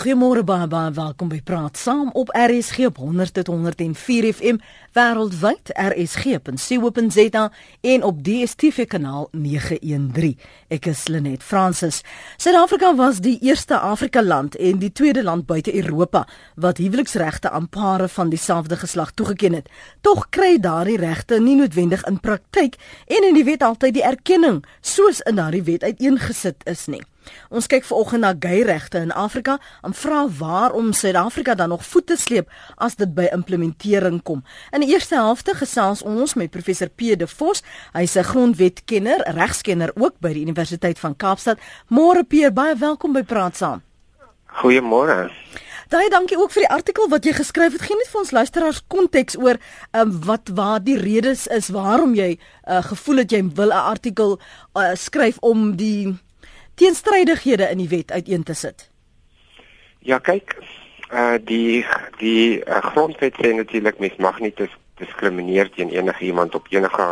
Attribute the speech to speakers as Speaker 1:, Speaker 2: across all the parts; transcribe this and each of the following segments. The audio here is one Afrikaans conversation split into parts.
Speaker 1: Goeiemôre baie baie welkom by Praat Saam op RSG op 100.104 FM wêreldwyd rsg.co.za en op DStv kanaal 913. Ek is Lenet Fransis. Suid-Afrika was die eerste Afrika land en die tweede land buite Europa wat huweliksregte aan pare van dieselfde geslag toegeken het. Tog kry daardie regte nie noodwendig in praktyk en in die wet altyd die erkenning soos in daardie wet uiteengesit is nie. Ons kyk veraloggend na gay-regte in Afrika en vra waarom Suid-Afrika dan nog voete sleep as dit by implementering kom. In die eerste helfte gesels ons met professor P de Vos. Hy's 'n grondwetkenner, regskenner ook by die Universiteit van Kaapstad. Môre P, baie welkom by Praat Saam.
Speaker 2: Goeiemôre.
Speaker 1: Daai dankie ook vir die artikel wat jy geskryf het. Geen net vir ons luisteraars konteks oor um, wat waar die redes is waarom jy uh, gevoel het jy wil 'n artikel uh, skryf om die teenstrydighede in die wet uiteen te sit?
Speaker 2: Ja, kyk, uh die die uh, grondwet sê natuurlik mens mag nie dis, diskrimineer teen enige iemand op enige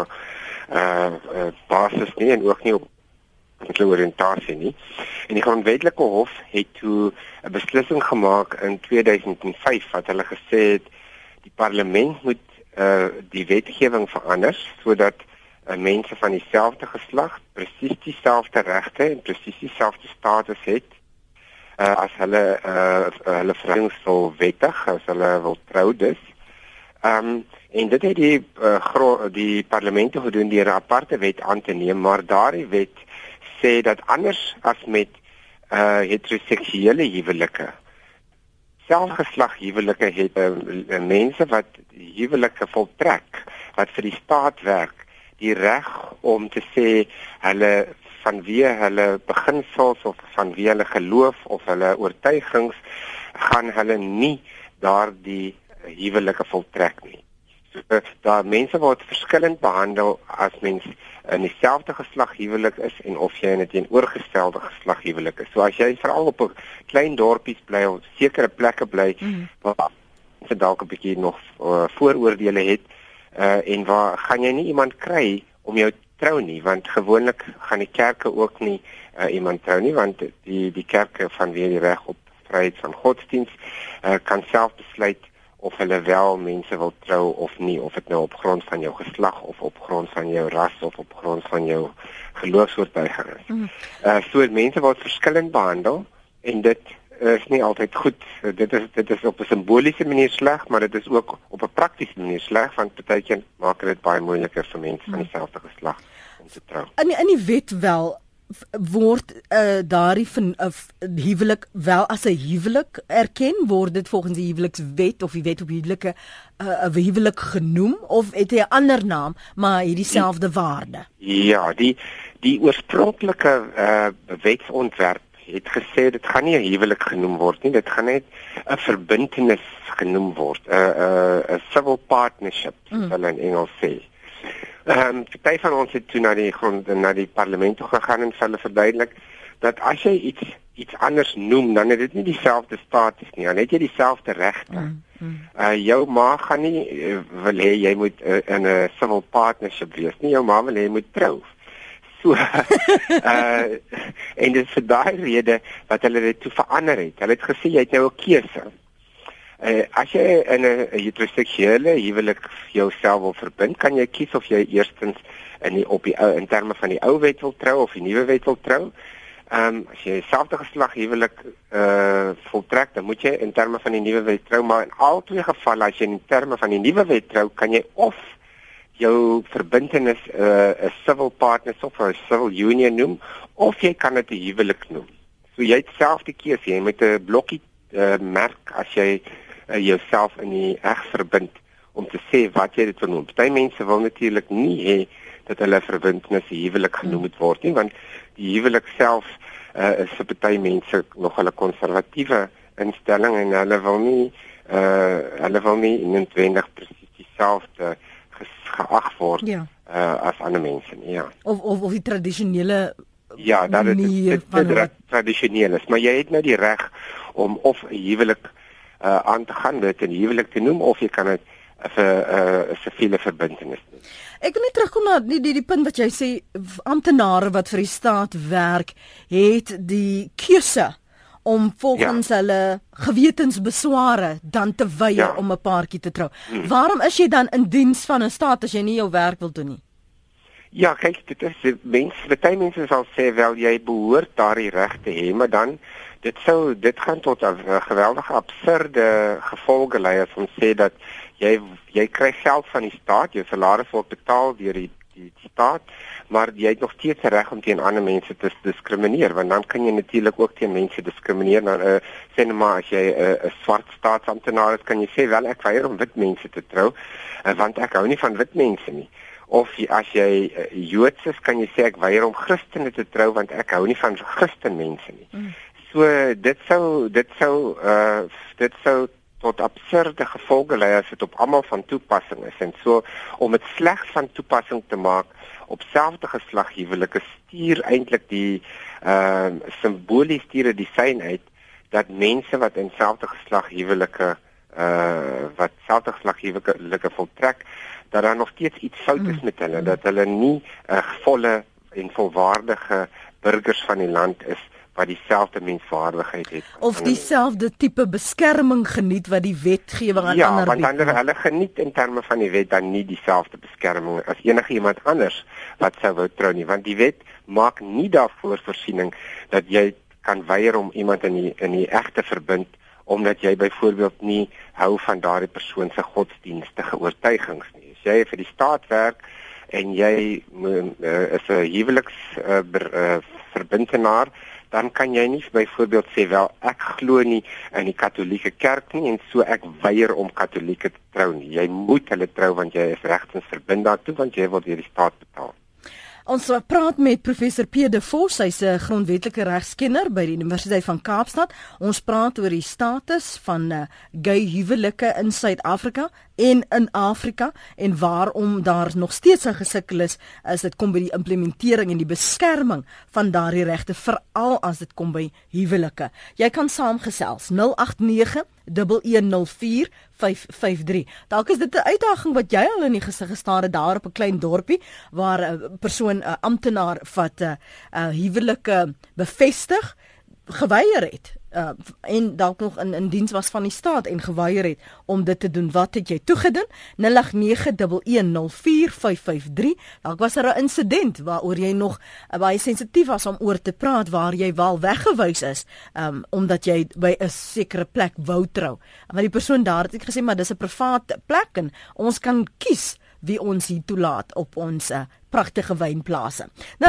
Speaker 2: uh, uh basis nie en ook nie op enige oriëntasie nie. En die grondwetlike hof het toe 'n beslissing gemaak in 2005 wat hulle gesê het die parlement moet uh die wetgewing verander sodat uh, mense van dieselfde geslag presies dieselfde regte en presies dieselfde status het uh, as hulle uh, hulle verhoudings wil wettig as hulle wil trou dus. Ehm um, en dit het die uh, die parlemente gedoen deur 'n aparte wet aan te neem, maar daardie wet sê dat anders as met uh heteroseksuele huwelike selfgeslag huwelike het uh, mense wat huwelike voltrek wat vir die staat werk die reg om te sê hulle vanweë hulle beginsels of vanweë hulle geloof of hulle oortuigings gaan hulle nie daardie huwelike voltrek nie. So daar mense word verskillend behandel as mens in dieselfde geslag huwelik is en of jy in 'n teenoorgestelde geslag huwelik is. So as jy veral op 'n klein dorpies bly of sekere plekke bly mm. waar jy dalk 'n bietjie nog uh, vooroordeele het, uh en waar gaan jy nie iemand kry om jou trou nie want gewoonlik gaan die kerke ook nie uh, iemand trou nie want die die kerke van wie die reg op vryheid van godsdiens uh, kan self besluit of hulle wel mense wil trou of nie of dit nou op grond van jou geslag of op grond van jou ras of op grond van jou geloofsoortuiging is. Mm. Uh so mense word verskillend behandel en dit is nie altyd goed. Dit is dit is op 'n simboliese manier sleg, maar dit is ook op 'n praktiese manier sleg want partykeer maak dit baie moeiliker vir mense van hmm. dieselfde geslag om te trou.
Speaker 1: In in die wet wel word uh, daardie van uh, huwelik wel as 'n huwelik erken word dit volgens die huwelikswet of die wet op huwelike 'n uh, huwelik genoem of het hy 'n ander naam maar het dieselfde waarde.
Speaker 2: Ja, die die oorspronklike uh, wetsontwerp het gesê dit gaan nie 'n huwelik genoem word nie, dit gaan net 'n verbintenis genoem word, 'n 'n 'n civil partnership, mm. hulle in Engels sê. Ehm um, party van ons het toe na die grond na die parlement toe gegaan en hulle verduidelik dat as jy iets iets anders noem, dan het dit nie dieselfde status nie, dan het jy dieselfde regte. Mm. Mm. Uh jou ma gaan nie uh, wil hê jy moet uh, in 'n civil partnership wees nie, jou ma wil hê jy moet trou. So uh en dit is vir daai rede wat hulle dit toe verander het. Hulle het gesê jy het nou 'n keuse. Uh as jy in 'n heteroseksuele huwelik jouself wil verbind, kan jy kies of jy eerstens in die op die ou in terme van die ou wet wil trou of die nuwe wet wil trou. Ehm um, as jy selfde geslag huwelik uh voltrek, dan moet jy in terme van die nuwe wet trou, maar in al twee gevalle as jy in terme van die nuwe wet trou, kan jy of jou verbintenis 'n uh, 'n civil partnership of 'n civil union noem of jy kan dit 'n huwelik noem. So jy het self die keuse, jy moet 'n blokkie uh, merk as jy uh, jouself in die eg verbind om te sê wat jy dit vernoem. Party mense wil natuurlik nie hê dat hulle verbintenis 'n huwelik genoem moet word nie, want die huwelik self uh, is vir party mense nog hulle konservatiewe instelling en hulle wil nie uh, hulle wil nie noodwendig presies dieselfde uh, geag word ja. uh, as ander mense nie ja.
Speaker 1: Of of of die tradisionele
Speaker 2: ja dat dit dit, dit, dit tradisioneel is. Maar jy het nou die reg om of 'n huwelik uh, aan te gaan dit 'n huwelik te noem of jy kan dit vir 'n uh, siviele verbintenis doen.
Speaker 1: Ek wil net terugkom na die die die punt wat jy sê amptenare wat vir die staat werk het die keuse om volgens ja. hulle gewetensbesware dan te weier ja. om 'n paartjie te trou. Hmm. Waarom is jy dan in diens van 'n staat as jy nie jou werk wil doen nie?
Speaker 2: Ja, kyk, dit is mense, baie mense sal sê wel jy behoort daardie reg te hê, maar dan dit sou dit gaan tot 'n geweldige absurde gevolge lei as ons sê dat jy jy kry geld van die staat, jou salaris word betaal deur die die staat, maar jy het nog steeds reg om teen ander mense te diskrimineer, want dan kan jy natuurlik ook teen mense diskrimineer. Dan uh, sê net maar as jy eh, 'n uh, swart staatsamptenaar is, kan jy sê wel ek weier om wit mense te trou, uh, want ek hou nie van wit mense nie. Of as jy uh, Joods is, kan jy sê ek weier om Christene te trou want ek hou nie van Christen mense nie. Mm. So dit sou dit sou uh dit sou tot absurde gevolge lei as dit op almal van toepassing is en so om dit slegs van toepassing te maak op selfde geslag huwelike stuur eintlik die ehm uh, simbolies stuur die sein uit dat mense wat in selfde geslag huwelike uh wat selfde geslag huwelike voltrek dat daar nog steeds iets fout is mm. met hulle dat hulle nie 'n uh, volle en volwaardige burgers van die land is wat dieselfde menswaardigheid het
Speaker 1: of dieselfde tipe beskerming geniet wat die wetgewing aan
Speaker 2: ja,
Speaker 1: ander
Speaker 2: bied. Ja, want hulle hulle geniet in terme van die wet dan nie dieselfde beskerming as enige iemand anders wat sou wou trou nie, want die wet maak nie daarvoor voorsiening dat jy kan weier om iemand in die in die egte verbind omdat jy byvoorbeeld nie hou van daardie persoon se godsdienstige oortuigings nie. As jy vir die staat werk en jy uh, is 'n huweliks uh, uh, verbintenaar dan kan jy nie byvoorbeeld sê wel ek glo nie in die katolieke kerk nie en so ek weier om katolieke te trou nie. Jy moet hulle trou want jy is regtens verbind daartoe want jy word deur die staat betaal.
Speaker 1: Ons praat met professor Pierre de Vos, hy's 'n grondwetlike regskenner by die Universiteit van Kaapstad. Ons praat oor die status van uh, gay huwelike in Suid-Afrika en in Afrika en waarom daar nog steeds 'n gesukkel is as dit kom by die implementering en die beskerming van daardie regte veral as dit kom by huwelike. Jy kan saamgesels 089 1104553. Dalk is dit 'n uitdaging wat jy al in die gesig gestaar het daar op 'n klein dorpie waar 'n persoon 'n amptenaar wat 'n uh, uh, huwelike bevestig geweier het uh, en dalk nog in in diens was van die staat en geweier het om dit te doen. Wat het jy toegedoen? 0891104553. Dalk was er 'n insident waaroor jy nog uh, baie sensitief was om oor te praat waar jy wel weggewys is um, omdat jy by 'n sekere plek wou trou. Maar die persoon daar het gesê maar dis 'n privaat plek en ons kan kies wie ons hier toelaat op ons uh, pragtige wynplase. 0891104553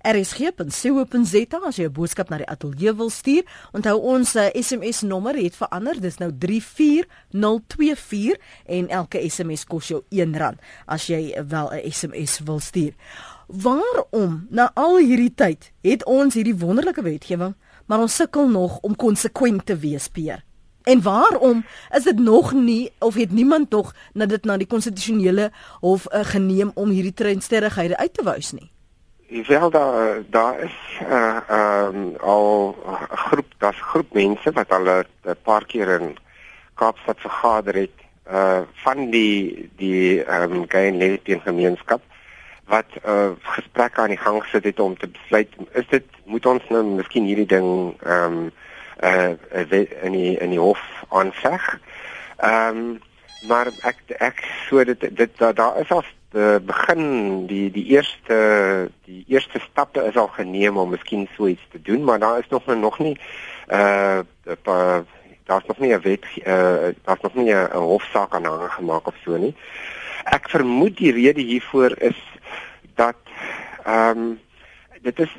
Speaker 1: rsg.co.za as jy 'n boodskap na die ateljee wil stuur. Onthou ons uh, SMS nommer het verander. Dis nou 34024 en elke SMS kos jou R1 as jy wel 'n SMS wil stuur. Waarom na al hierdie tyd het ons hierdie wonderlike wetgewing, maar ons sukkel nog om konsekwent te wees, Peer? En waarom is dit nog nie of het niemand nog na dit na die konstitusionele hof uh, geneem om hierdie treinsterrighede uit te wys nie?
Speaker 2: Wel daar daar is 'n uh, um, al groep, daar's groep mense wat al 'n paar keer in Kaapstad vergader het uh van die die ehm um, gay en lesbian gemeenskap wat uh gesprekke aan die gang gesit het om te besluit is dit moet ons nou miskien hierdie ding ehm um, uh in die in die hof aanveg. Ehm um, maar ek ek so dit dit daar da is al die begin die die eerste die eerste stappe is al geneem om miskien so iets te doen, maar daar is nog nog nie uh daar's nog nie 'n wet uh daar's nog nie 'n hofsaak aan hang gemaak of so nie. Ek vermoed die rede hiervoor is dat ehm um, dit is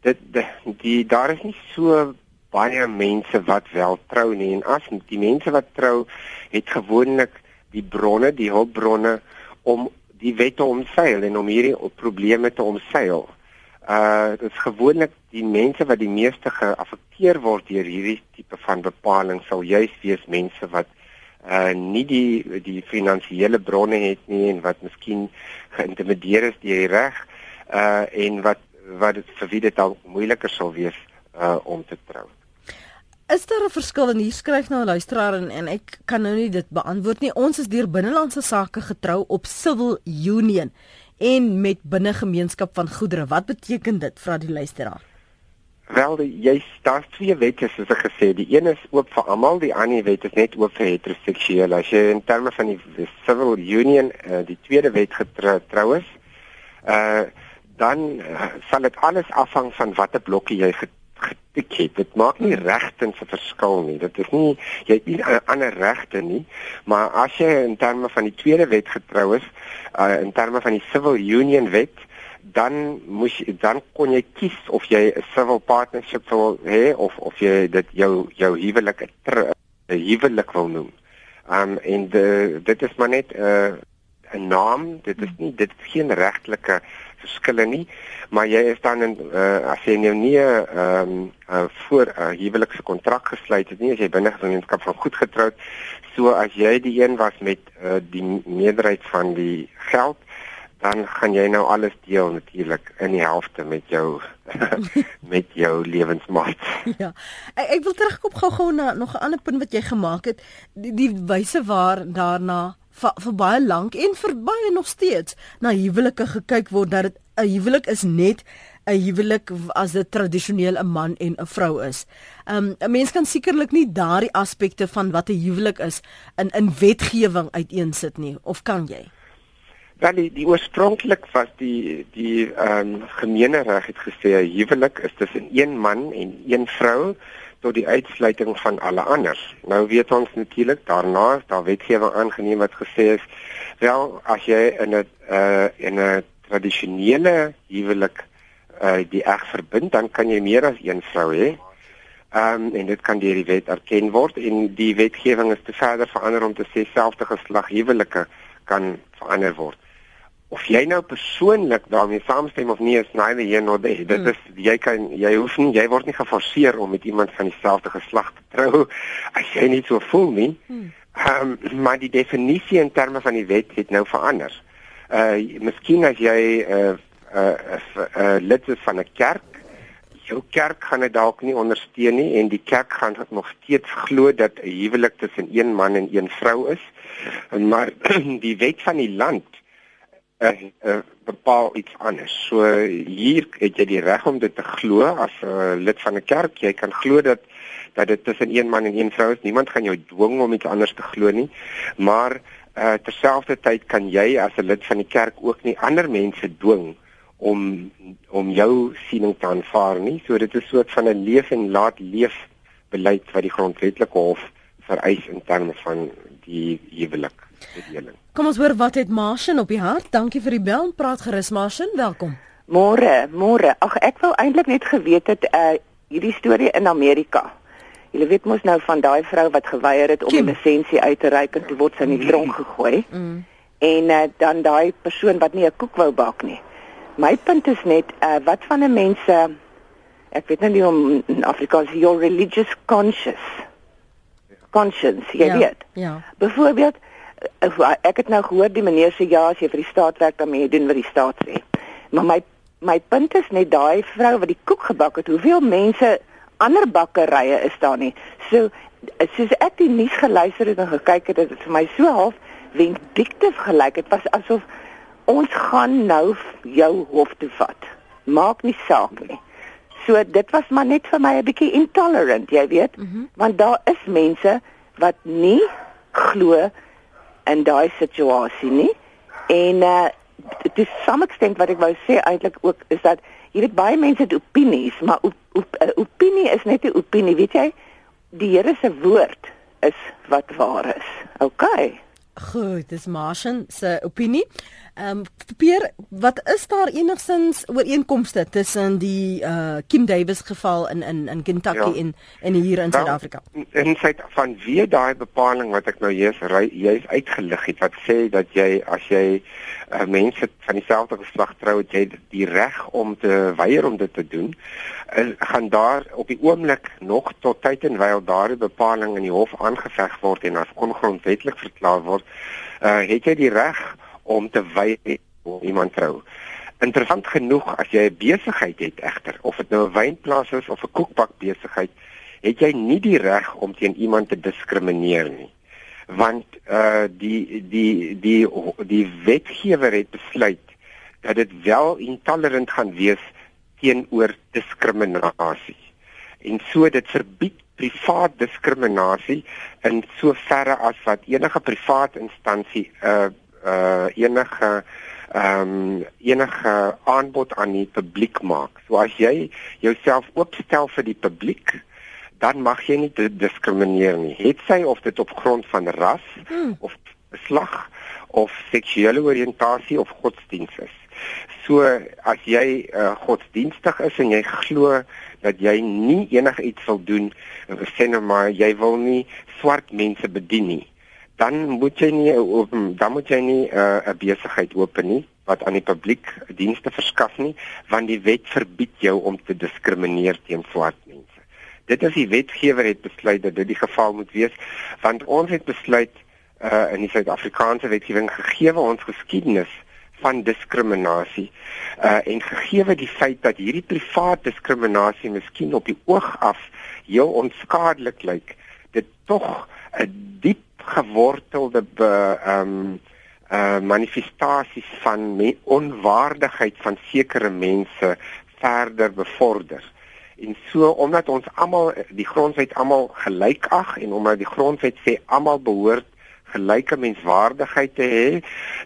Speaker 2: dit die, die daar is nie so baie mense wat wel trou nie en as die mense wat trou het gewoonlik die bronne, die hulpbronne om die wette omseil en om hierdie probleme te omseil. Uh dit is gewoonlik die mense wat die meeste geaffekteer word deur hierdie tipe van bepaling sal juis wees mense wat uh nie die die finansiële bronne het nie en wat miskien geïntimideer is deur die reg uh en wat wat dit vir wie dit dalk moeiliker sal wees uh om te trou.
Speaker 1: Is daar 'n verskil en hier skryf nou 'n luisteraar en, en ek kan nou nie dit beantwoord nie. Ons is deur binnelandse sake getrou op civil union en met binnegemeenskap van goedere. Wat beteken dit? Vra die luisteraar.
Speaker 2: Wel, jy daar's twee wette soos ek gesê, die een is oop vir almal, die ander wet is net oop vir heteroseksuele. As jy in terme van die, die civil union uh, die tweede wet getrou is, uh dan uh, sal dit alles afhang van watter blokkie jy getik het. Dit maak nie regtens 'n verskil nie. Dit is nie jy het nie ander regte nie, maar as jy in terme van die tweede wet getrou is, uh in terme van die civil union wet, dan moes dan kon jy kies of jy 'n civil partnership wil hê of of jy dit jou jou huwelik 'n huwelik wil noem. Um en de, dit is maar net 'n uh, 'n naam, dit is nie dit is geen regtelike verskille nie, maar jy is dan in uh, as jy nou nie 'n um, uh, voor 'n uh, huwelikse kontrak gesluit het nie, as jy binne gemeenskap van goed getroud, so as jy die een was met uh, die meerderheid van die geld dan gaan jy nou alles deel natuurlik in die helfte met jou met jou lewensmaat.
Speaker 1: Ja. Ek, ek wil terugkom gou-gou na nog 'n ander punt wat jy gemaak het, die, die wyse waar daarna vir, vir baie lank en vir baie nog steeds na huwelike gekyk word dat 'n huwelik is net 'n huwelik as dit tradisioneel 'n man en 'n vrou is. Um 'n mens kan sekerlik nie daardie aspekte van wat 'n huwelik is in in wetgewing uiteensit nie, of kan jy?
Speaker 2: Wel die, die oorspronklik was die die ehm um, gemeenereg het gesê 'n huwelik is tussen een man en een vrou tot die uitsluiting van alle ander. Nou weet ons natuurlik daarna daar wetgewing aangeneem wat gesê is wel as jy in 'n uh in 'n tradisionele huwelik uh die eg verbind dan kan jy meer as een vrou hê. Ehm um, en dit kan deur die wet erken word en die wetgewing is te verder verander om te sê selfde geslag huwelike kan verander word of jy nou persoonlik daarmee saamstem of nie is neither here nor there. Dit hmm. is jy kan jy hoef nie jy word nie geforseer om met iemand van dieselfde geslag te trou as jy nie so voel nie. Hmm. Ehm um, maar die definisie in terme van die wet het nou verander. Uh miskien as jy 'n uh, uh, uh, uh, lid is van 'n kerk jou kerk gaan dit dalk nie ondersteun nie en die kerk gaan nog steeds glo dat 'n huwelik tussen een man en een vrou is. Maar die wet van die land uh, uh, bepaal iets anders. So hier het jy die reg om dit te glo as 'n uh, lid van 'n kerk. Jy kan glo dat dat dit tussen een man en een vrou is. Niemand gaan jou dwing om iets anders te glo nie. Maar uh, terselfdertyd kan jy as 'n lid van die kerk ook nie ander mense dwing om om jou siening te aanvaar nie. So dit is 'n soort van 'n leef en laat leef beleid wat die grondwetlike hof vereis in terme van die huwelik, die deling.
Speaker 1: Kom ons hoor wat het Martin op die hart. Dankie vir die bel. Praat gerus Martin, welkom.
Speaker 3: Môre, môre. Ag ek wou eintlik net geweet het uh hierdie storie in Amerika. Jy weet mos nou van daai vrou wat geweier het om 'n lisensie uit te reik en toe word sy in die tronk gegooi. Mm. En uh, dan daai persoon wat nie 'n koek wou bak nie. My punt is net uh wat van 'n mense ek weet nou nie om in Afrikaans your religious conscience conscience, jy ja, weet. Ja. Byvoorbeeld ek het nou gehoor die meneer sê ja as jy vir die staat werk dan moet jy doen wat die staat sê. Maar my my punt is net daai vrou wat die koek gebak het, hoeveel mense ander bakkerye is daar nie. So soos ek die nuus geluister het en gekyk het, dit vir my so half vindictief gelyk. Dit was asof ons gaan nou jou hof toe vat. Maak nie saak nie. So dit was maar net vir my 'n bietjie intolerant, jy weet, mm -hmm. want daar is mense wat nie glo in daai situasie nie. En uh dis sommige wat ek wou sê eintlik ook is dat jy weet baie mense het opinies, maar op, op, uh, opinie is net 'n opinie, weet jy? Die Here se woord is wat waar is. OK.
Speaker 1: Goed, dis Martian se opinie. Ehm um, Pier, wat is daar enigsins ooreenkomste tussen die uh Kim Davis geval in in in Kentucky ja. en en hier in Suid-Afrika?
Speaker 2: In Suid van wie daai bepaling wat ek nou juis juis uitgelig het wat sê dat jy as jy uh, mense van dieselfde geslag trou, het jy die reg om te weier om dit te doen. En gaan daar op die oomblik nog tot tyd en wyl daardie bepaling in die hof aangeveg word en as ongrondwettig verklaar word, uh het jy die reg om te weier om iemand trou. Interessant genoeg as jy 'n besigheid het egter, of dit nou 'n wynplaas is of 'n koekbak besigheid, het jy nie die reg om teen iemand te diskrimineer nie. Want uh die die die die wetgewer het besluit dat dit wel intolerant gaan wees teenoor diskriminasie. En so dit verbied privaat diskriminasie in soverre as wat enige privaat instansie 'n uh, uh, enige ehm um, enige aanbod aan die publiek maak. So as jy jouself oopstel vir die publiek, dan mag jy nie diskrimineer nie. Het sy of dit op grond van ras hmm. of geslag of seksuele oriëntasie of godsdienst is. So as jy uh, godsdienstig is en jy glo dat jy nie enigiets wil doen sê nou maar jy wil nie swart mense bedien nie dan moet jy nie dan moet jy nie eh, 'n uh, besigheid open nie wat aan die publiek dienste verskaf nie want die wet verbied jou om te diskrimineer teen swart mense. Dit is die wetgewer het besluit dat dit die geval moet wees want ons het besluit uh, in die Suid-Afrikaanse wetgewing gegee ons geskiedenis van diskriminasie uh en gegee die feit dat hierdie privaat diskriminasie miskien op die oog af heel onskadelik lyk dit tog 'n diep gewortelde ehm um, uh manifestasies van me onwaardigheid van sekere mense verder bevorder. En so omdat ons almal die grondwet almal gelyk ag en omdat die grondwet sê almal behoort gelyke menswaardigheid te hê,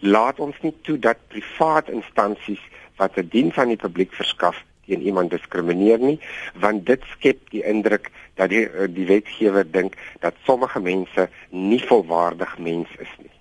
Speaker 2: laat ons nie toe dat privaat instansies wat 'n diens aan die publiek verskaf teen iemand diskrimineer nie, want dit skep die indruk dat die die wetgewer dink dat sommige mense nie volwaardig mens is nie.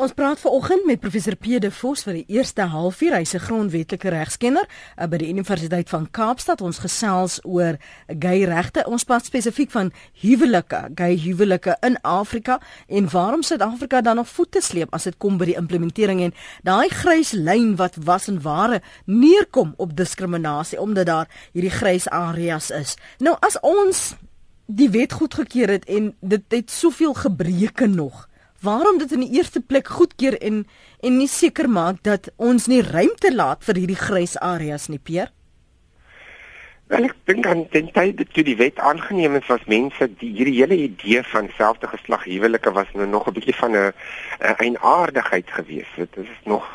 Speaker 1: Ons praat vanoggend met professor Pede Vos vir die eerste halfuur. Hy's 'n grondwetlike regskenner uh, by die Universiteit van Kaapstad. Ons gesels oor gay regte. Ons praat spesifiek van huwelike, gay huwelike in Afrika en waarom Suid-Afrika dan nog voete sleep as dit kom by die implementering en daai grys lyn wat was en ware neerkom op diskriminasie omdat daar hierdie grys areas is. Nou as ons die wet goedgekeur het en dit het soveel gebreke nog waarom dit in die eerste plek goedkeur en en nie seker maak dat ons nie ruimte laat vir hierdie grys areas nie, Peer?
Speaker 2: Wel ek dink aan ten tyd toe die wet aangeneem is was mense die hierdie hele idee van selfde geslag huwelike was nou nog 'n bietjie van 'n eienaardigheid geweest. Dit is nog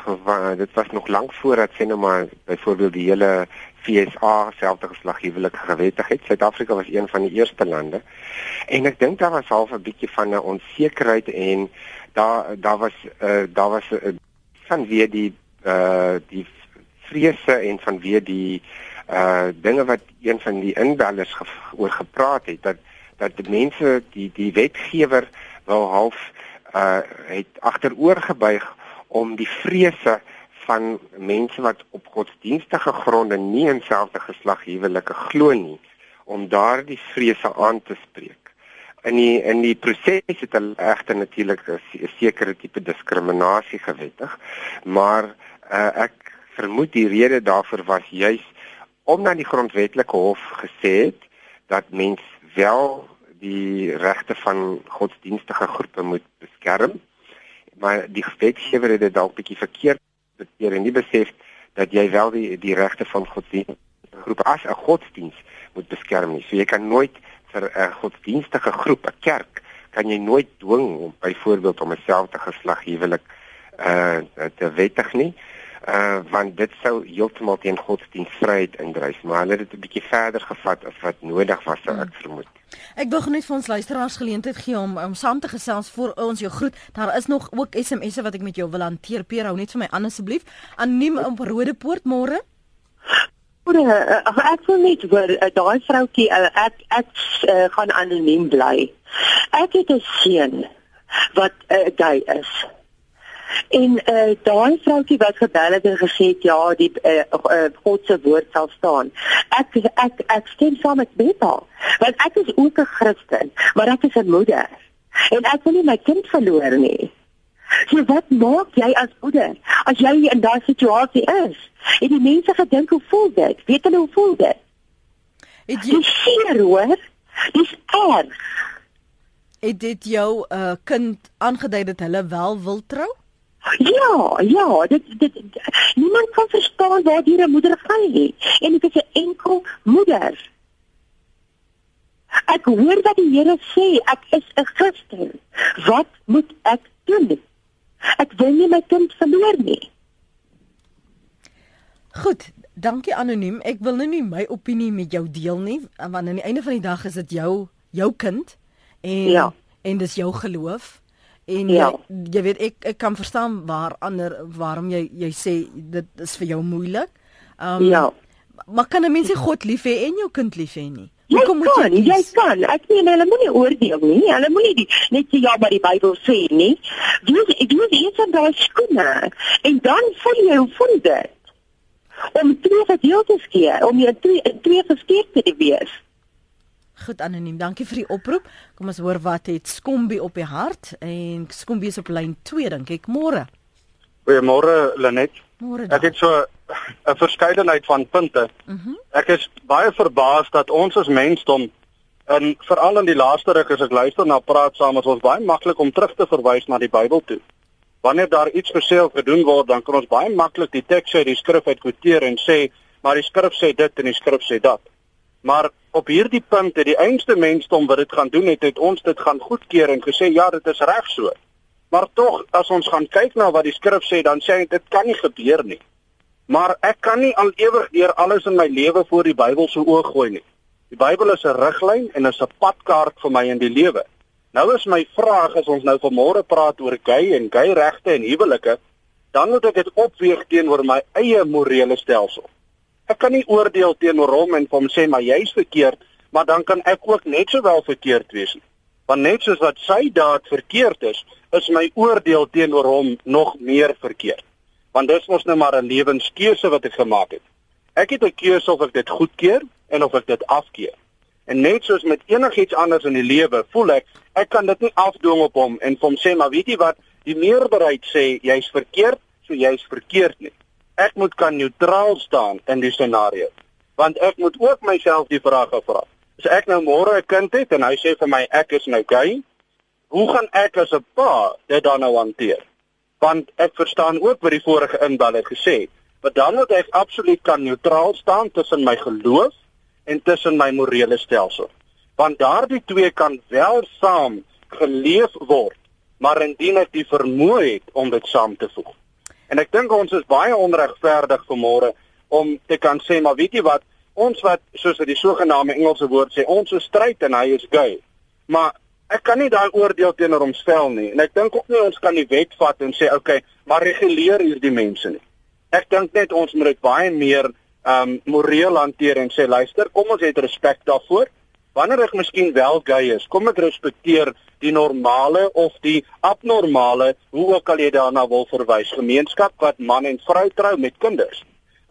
Speaker 2: dit was nog lank voordat sê nou maar byvoorbeeld die hele FSA selfde geslag huwelike gewettig het. Suid-Afrika was een van die eerste lande. En ek dink daar was half 'n bietjie van 'n onsekerheid en daar daar was uh, daar was uh, van weer die uh die vrese en van weer die uh dinge wat een van die inbellers ge oor gepraat het dat dat die mense die die wetgewer wou half uh het agteroor gebuig om die vrese van mense wat op godsdienstige gronde nie in selfde geslag huwelike glo nie om daardie vrese aan te spreek. In die in die proses het hulle egter natuurlik 'n sekere tipe diskriminasie gewettig, maar uh, ek vermoed die rede daarvoor was juis omdat die grondwetlike hof gesê het dat mens wel die regte van godsdienstige groepe moet beskerm maar die wetgewer het dit dalk bietjie verkeerd beteer en nie besef dat jy wel die die regte van godsdienst groep as 'n godsdienst moet beskerm nie. So jy kan nooit vir 'n godsdienstige groep, 'n kerk, kan jy nooit dwing om byvoorbeeld om 'n selfde geslag huwelik uh te wettig nie. Uh want dit sou heeltemal teen godsdienstvryheid indryf, maar hulle het dit 'n bietjie verder gevat as wat nodig was, sou ek vermoed.
Speaker 1: Ek wil net vir ons luisteraars geleentheid gee om om saam te gesels voor ons jou groet. Daar is nog ook SMS'e wat ek met jou wil hanteer. Peer, hou net vir my aan asseblief. Anoniem op Rodepoort môre.
Speaker 4: Goeie, uh, ek wil net vir uh, daai vroutjie uh, ek ek uh, gaan anoniem bly. Ek het 'n seun wat uh, gay is. En uh daai vroutjie wat gebel het en gesê het ja, die uh, uh God se woord sal staan. Ek ek ek stem saam met Betta. Want ek is ook 'n Christen, maar ek is 'n moeder. En ek wil nie my kind verloor nie. So wat maak jy as moeder as jy in daai situasie is? En die mense gedink hoe voel dit? Weet hulle hoe voel dit? Het jy seer hoor? Dis erg.
Speaker 1: Het dit jou uh kind aangedui dat hulle wel wil trou?
Speaker 4: Ja, ja, dit dit niemand kan verstaan waar die moeder gaan nie. En ek is 'n enkel moeder. Ek hoor wat die Here sê, ek is 'n Christen. Wat moet ek doen? Ek wil nie my kind verloor nie.
Speaker 1: Goed, dankie anoniem. Ek wil nou nie my opinie met jou deel nie, want aan die einde van die dag is dit jou jou kind en
Speaker 4: Ja.
Speaker 1: en dis jou geloof. En
Speaker 4: Ja.
Speaker 1: jy, jy weet ek ek kan verstaan waar ander waarom jy jy sê dit is vir jou moeilik. Um,
Speaker 4: Ja.
Speaker 1: Maar kan 'n mens nie God lief hê en jou kind lief hê nie?
Speaker 4: Jy
Speaker 1: Hoekom moet
Speaker 4: kan, jy
Speaker 1: kies?
Speaker 4: kan. Ek meen hulle moenie oordeel nie. Hulle moenie die net sê ja maar die Bybel sê nie. Dis ek doen eers aan daai skoene en dan voel jy hoe voel dit? Om twee gedeeltes keer, om jy twee twee geskeurde te wees.
Speaker 1: Goed anoniem, dankie vir die oproep. Kom ons hoor wat het Skombie op die hart en Skombie is op lyn 2 dink ek môre.
Speaker 5: Goeiemôre Lenet.
Speaker 1: Môre.
Speaker 5: Ek het so 'n verskeidenheid van punte.
Speaker 1: Mhm.
Speaker 5: Ek is baie verbaas dat ons as mensdom en veral in die laaste ruk as ek luister na praat saam is ons baie maklik om terug te verwys na die Bybel toe. Wanneer daar iets gesê of gedoen word, dan kan ons baie maklik die teks uit die skrif uit kwoteer en sê, maar die skrif sê dit en die skrif sê dat. Maar op hierdie punt het die einste mensdom wat dit gaan doen het, het ons dit gaan goedkeur en gesê ja, dit is reg so. Maar tog as ons gaan kyk na wat die skrif sê, dan sê dit kan nie gebeur nie. Maar ek kan nie al ewig deur alles in my lewe voor die Bybel se oog gooi nie. Die Bybel is 'n riglyn en is 'n padkaart vir my in die lewe. Nou is my vraag as ons nou vanmôre praat oor gay en gay regte en huwelike, dan moet ek dit opweeg teenoor my eie morele stelsel. Ek kan nie oordeel teenoor hom en hom sê maar jy's verkeerd, maar dan kan ek ook net sowel verkeerd wees nie. Want net soos wat sy daad verkeerd is, is my oordeel teenoor hom nog meer verkeerd. Want dis mos nou maar 'n lewenskeuse wat ek gemaak het. Ek het 'n keuse of ek dit goedkeur en of ek dit afkeer. En net soos met enigiets anders in die lewe, voel ek ek kan dit nie afdwing op hom en hom sê maar weet jy wat, die meerderheid sê jy's verkeerd, so jy's verkeerd nie. Ek moet kan neutraal staan in die scenario. Want ek moet ook myself die vraag vra. As ek nou môre 'n kind het en hy sê vir my ek is nou gay, hoe gaan ek as 'n pa dit dan nou hanteer? Want ek verstaan ook wat die vorige inbeller gesê, maar dan moet ek absoluut kan neutraal staan tussen my geloof en tussen my morele stelsel. Want daardie twee kan wel saam geleef word, maar indien ek die vermoë het om dit saam te voeg. En ek dink ons is baie onregverdig vanmôre om te kan sê maar weet jy wat, ons wat soos dit die sogenaamde Engelse woord sê, ons is stryd en hy is gay. Maar ek kan nie daai oordeel teenoor hom stel nie. En ek dink ook nie ons kan die wet vat en sê okay, maar reguleer hierdie mense nie. Ek dink net ons moet dit baie meer um moreel hanteer en sê luister, kom ons het respek daarvoor. Wanneer ek miskien wel gay is, kom ek respekteer die normale of die abnormale, hoe ook al jy daarna wil verwys, gemeenskap wat man en vrou trou met kinders.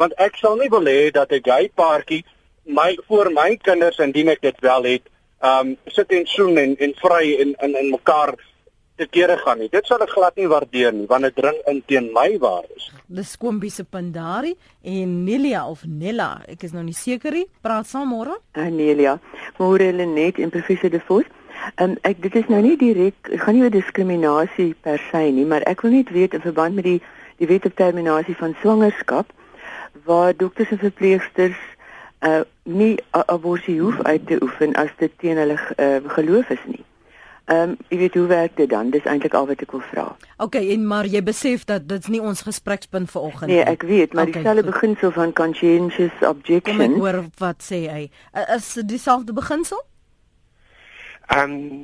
Speaker 5: Want ek sal nie wil hê dat 'n gay paartjie my voor my kinders indien ek dit wel het, um sit en soen en en vry en in in mekaar te kere gaan nie. Dit sal ek glad nie waardeer nie, want dit dring in teen my waardes.
Speaker 1: Dis Skombie se Pandari en Nelia of Nella, ek is nou nie seker nie. Praat saam môre.
Speaker 3: Anelia, môre Lenet en professor De Vos. Um, ek dit is nou nie direk, ek gaan nie oor diskriminasie per se nie, maar ek wil net weet in verband met die die wet op terminasie van swangerskap waar dokters en verpleegsters uh nie abortus hoef uit te oefen as dit teen hulle uh, geloof is nie. Ehm um, jy weet hoe werk dit dan? Dis eintlik al wat ek wil vra.
Speaker 1: Okay, en maar jy besef dat dit's nie ons gesprekspunt vanoggend
Speaker 3: Nee, ek weet, maar
Speaker 1: Okay,
Speaker 3: dieselfde beginsel van conscientious
Speaker 1: Kom ek
Speaker 3: objection.
Speaker 1: hoor wat sê hy. Is dit dieselfde beginsel?
Speaker 2: Ehm um,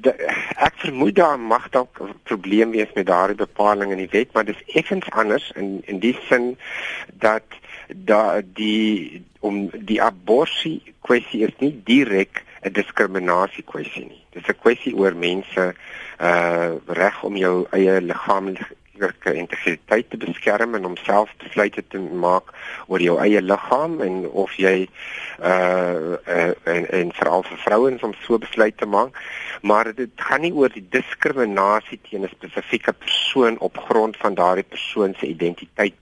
Speaker 2: ek vermoed daar mag dalk 'n probleem wees met daardie bepaling in die wet, maar dis effens anders in in die sin dat da die om die abortus kwessie is nie direk 'n diskriminasie kwessie nie. Dis 'n kwessie oor mense uh reg om jou eie liggaamlike integriteit te beskerm en om self besluite te maak oor jou eie liggaam en of jy uh, uh en en veral vir vrouens om so besluit te maak maar dit gaan nie oor die diskriminasie teen 'n spesifieke persoon op grond van daardie persoon se identiteit.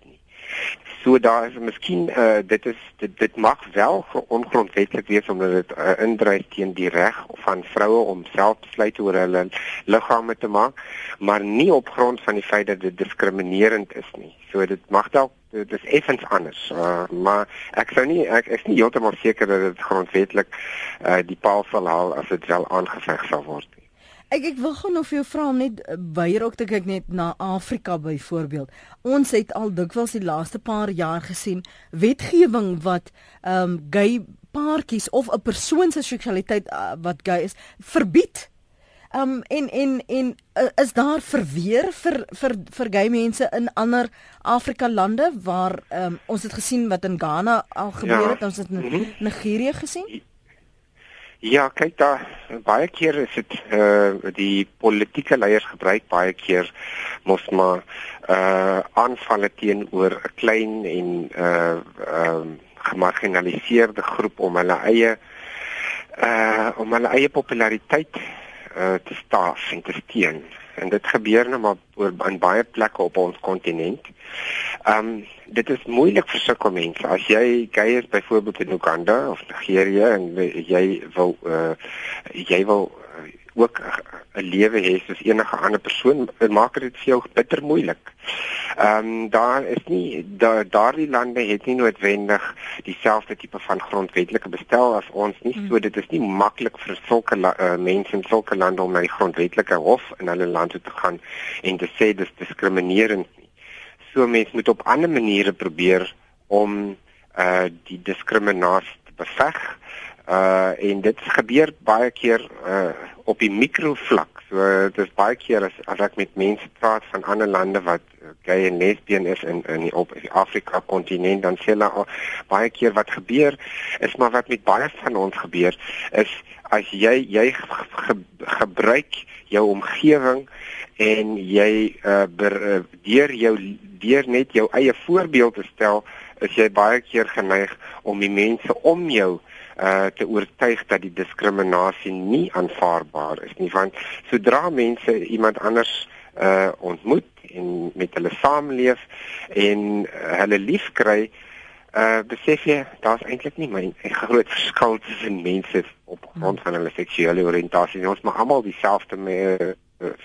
Speaker 2: So daar is miskien uh dit is dit, dit mag wel ongrondwettig wees omdat dit uh, indryf teen die reg van vroue om self besluite oor hulle liggame te maak, maar nie op grond van die feit dat dit diskriminerend is nie. So dit mag dalk dit is effens anders. Uh, maar ek sou nie ek, is nie heeltemal seker dat dit grondwetlik uh die paal sal haal as dit wel aangeveg sal word.
Speaker 1: Ek ek wil gou nog vir jou vra om net baie ook te kyk net na Afrika byvoorbeeld. Ons het al dikwels die laaste paar jaar gesien wetgewing wat ehm um, gay paartjies of 'n persoon se seksualiteit uh, wat gay is verbied. Ehm um, en en en uh, is daar verweer vir vir vir gay mense in ander Afrika lande waar ehm um, ons het gesien wat in Ghana al gebeur ja. het, ons het in mhm. Nigerië gesien?
Speaker 2: Ja, kyk daar baie keer is dit eh uh, die politieke leiers gebruik baie keer mos maar eh uh, aanvalle teenoor 'n klein en eh uh, ehm uh, gemarginaliseerde groep om hulle eie eh uh, om hulle eie populariteit eh uh, te staaf en te steun. En dit gebeur nou maar oor aan baie plekke op ons kontinent. Ehm um, dit is moeilik vir sulke mense. As jy is byvoorbeeld in Uganda of Nigerië en jy wil uh jy wil ook 'n lewe hê soos enige ander persoon, maak dit vir jou bitter moeilik. Ehm um, daar is nie da, daardie lande het nie noodwendig dieselfde tipe van grondwetlike bestel as ons nie. Mm. So dit is nie maklik vir sulke uh, mense in sulke lande om na die grondwetlike hof in hulle land toe te gaan en te sê dis diskriminerend So mense moet op ander maniere probeer om uh die diskriminasie te beveg. Uh en dit gebeur baie keer uh op die mikrovlak. So dit is baie keer as, as ek met mense praat van ander lande wat gay en lesbien is in in die, op die Afrika kontinent dan sê hulle baie keer wat gebeur is maar wat met baie van ons gebeur is as jy jy ge, gebruik jou omgewing en jy uh, ber, uh deur jou deur net jou eie voorbeeld te stel is jy baie keer geneig om die mense om jou uh te oortuig dat die diskriminasie nie aanvaarbaar is nie want sodra mense iemand anders uh ontmoet en met hulle saamleef en uh, hulle liefkry uh besef jy daar's eintlik nie my 'n groot verskil tussen mense op grond van hulle seksuele oriëntasie ons maar almal dieselfde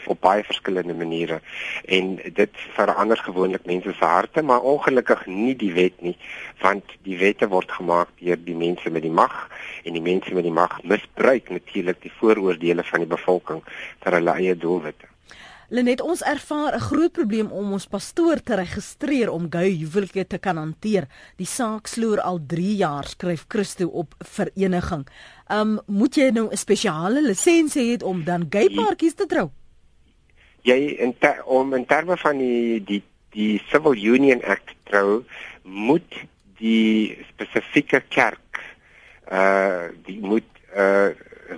Speaker 2: op baie verskillende maniere en dit verander gewoonlik mense se harte maar ongelukkig nie die wet nie want die wette word gemaak deur die mense met die mag en die mense met die mag misbruik natuurlik die vooroordeele van die bevolking vir hulle eie doelwitte
Speaker 1: Lenet ons ervaar 'n groot probleem om ons pastoor te registreer om gay huwelike te kan hanteer. Die saak sloer al 3 jaar, skryf Christo op vereniging. Um moet jy nou 'n spesiale lisensie hê om dan gay paartjies te trou?
Speaker 2: Jy in ter, om in terme van die die die Civil Union Act trou moet die spesifieke kerk uh die moet uh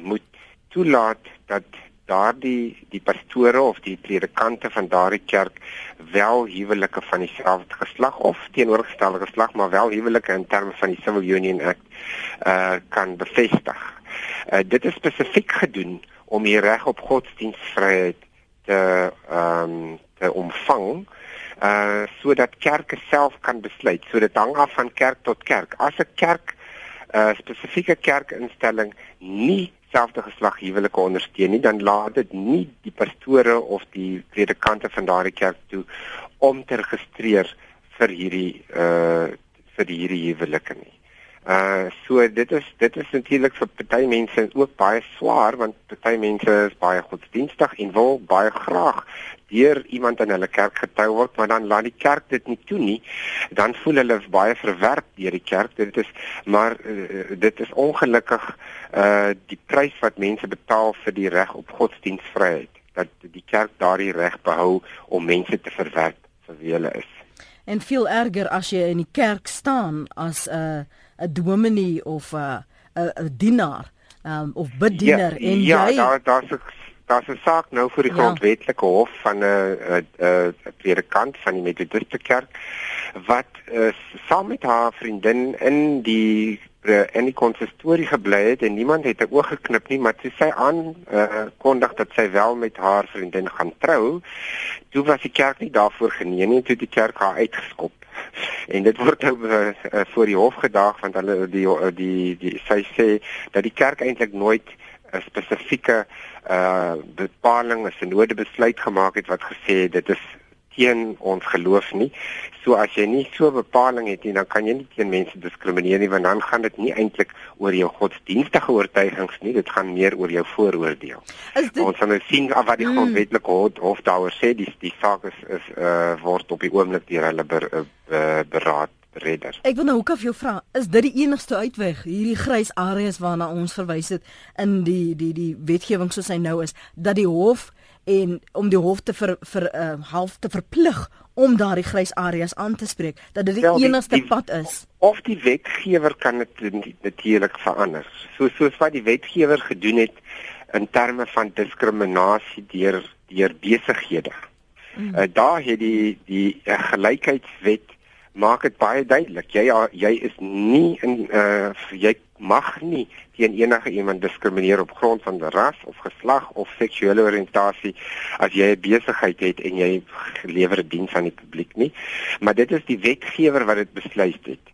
Speaker 2: moet toelaat dat daardie die pastore of die predikante van daardie kerk wel huwelike van dieselfde geslag of teenoorgestelde geslag maar wel huwelike in terme van die Civil Union Act uh kan bevestig. Uh dit is spesifiek gedoen om die reg op godsdienstvryheid te ehm um, te ontvang uh sodat kerke self kan besluit. So dit hang af van kerk tot kerk. As 'n kerk 'n uh, spesifieke kerkinstelling nie selfde geslag huwelike ondersteun nie, dan laat dit nie die pastore of die predikante van daardie kerk toe om te registreer vir hierdie uh vir hierdie huwelike nie. Uh so dit is dit is natuurlik vir party mense ook baie swaar want party mense is baie godsdienstig en wil baie graag deur iemand in hulle kerk getrou word maar dan laat die kerk dit nie toe nie. Dan voel hulle baie verwerp deur die kerk. Dit is maar uh, dit is ongelukkig uh die prys wat mense betaal vir die reg op godsdienstvryheid. Dat die kerk daardie reg behou om mense te verwerp vir wie hulle is.
Speaker 1: En veel erger as jy in die kerk staan as 'n uh 'n dominee of 'n 'n dienaar um, of bediener
Speaker 2: ja,
Speaker 1: en
Speaker 2: ja,
Speaker 1: jy
Speaker 2: Ja, daar daar's 'n daar's 'n saak nou vir die ja. grondwetlike hof van 'n 'n 'n predikant van die Methodiste kerk wat uh, saam met haar vriendin in die in die konsistorie gebly het en niemand het 'n oog geknip nie maar sy sê aan uh, kondig dat sy wel met haar vriendin gaan trou toe was die kerk nie daarvoor geneem nie toe die kerk haar uitgeskop en dit word nou uh, uh, voor die hof gedaag want hulle die die die, die sy sê dat die kerk eintlik nooit 'n spesifieke uh bepaling 'n synode besluit gemaak het wat gesê dit is teen ons geloof nie. So as jy nie so bepaling het nie, dan kan jy nie teen mense diskrimineer nie want dan gaan dit nie eintlik oor jou godsdienstige oortuigings nie, dit gaan meer oor jou vooroordeel. Dit... Ons gaan nou sien af wat die mm. grondwetlike hof, hof daaroor sê, die die saak is is uh, word op die oomblik deur hulle ber, uh, beraad redder.
Speaker 1: Ek wil nou af jou vra, is dit die enigste uitweg hierdie grys areas waarna ons verwys het in die die die wetgewing soos hy nou is dat die hof en om die hof te vir vir uh, half te verplig om daardie grys areas aan te spreek dat dit die Wel, enigste die, die, pad is
Speaker 2: of die wetgewer kan dit natuurlik verander so soos wat die wetgewer gedoen het in terme van diskriminasie deur deur besighede mm. uh, daar het die die uh, gelykheidswet maak dit baie duidelik. Jy jy is nie in uh jy mag nie teen enige iemand diskrimineer op grond van ras of geslag of seksuele oriëntasie as jy 'n besigheid het en jy lewer 'n diens aan die publiek nie. Maar dit is die wetgewer wat dit besluit het.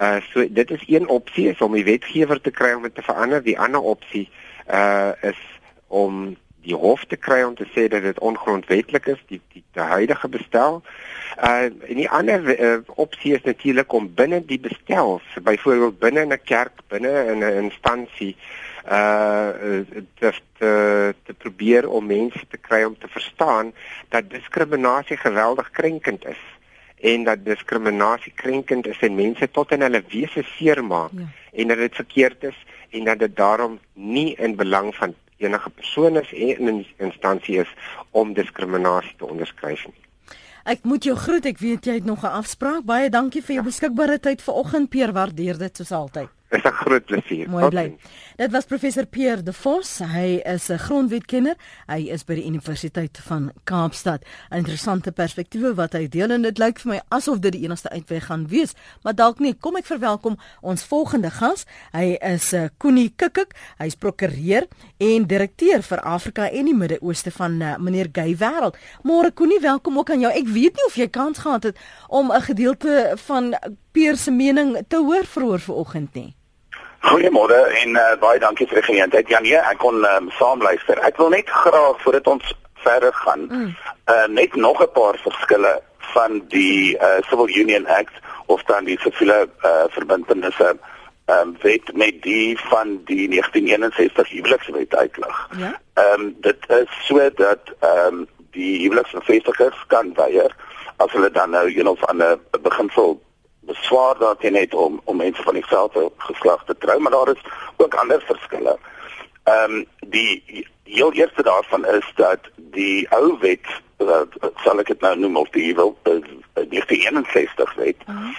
Speaker 2: Uh so dit is een opsie is om die wetgewer te kry om dit te verander. Die ander opsie uh is om die hof te kry om te sê dat dit ongrondwettig is die die, die huidige bestel. Uh en die ander uh, opsie is natuurlik om binne die bestel, byvoorbeeld binne 'n kerk, binne 'n instansie uh te, te te probeer om mense te kry om te verstaan dat diskriminasie geweldig krenkend is en dat diskriminasie krenkend is en mense tot in hulle wese seermaak ja. en dat dit verkeerd is en dat dit daarom nie in belang van enige persoon is en in instansie is om diskriminasie te onderskryf nie.
Speaker 1: Ek moet jou groet. Ek weet jy het nog 'n afspraak. Baie dankie vir jou ja. beskikbare tyd vanoggend. Peer waardeer dit soos altyd.
Speaker 2: Is 'n groot plesier.
Speaker 1: Mooi bly. Dit was professor Pierre De Vos. Hy is 'n grondwetkenner. Hy is by die Universiteit van Kaapstad. Interessante perspektiewe wat hy deel en dit lyk vir my asof dit die enigste uitweg gaan wees, maar dalk nie. Kom ek verwelkom ons volgende gas. Hy is 'n uh, Koenie Kikik. Hy's prokureur en direkteur vir Afrika en die Midde-Ooste van uh, meneer Gay Wêreld. Môre Koenie, welkom ook aan jou. Ek weet nie of jy kans gehad het om 'n gedeelte van Pierre se mening te hoor vroeër vanoggend nie.
Speaker 6: Goeiemôre en uh, baie dankie vir die geleentheid. Ja nee, ek kon um, saam luister. Ek wil net graag voordat ons verder gaan, mm. uh, net nog 'n paar verskille van die uh, Civil Union Act of dan die siviele uh, verbintenisse ehm um, wet met die van die 1961 huwelikswet uitlig. Ja. Ehm um, dit is so dat ehm um, die huweliksbevestigers kan weier as hulle dan nou een of ander beginsel beswaar daarteen het om om mense van dieselfde geslag te trou, maar daar is ook ander verskille. Ehm um, die heel eerste daarvan is dat die ou wet wat sal ek dit nou noem of die wil die 61 wet. Uh -huh.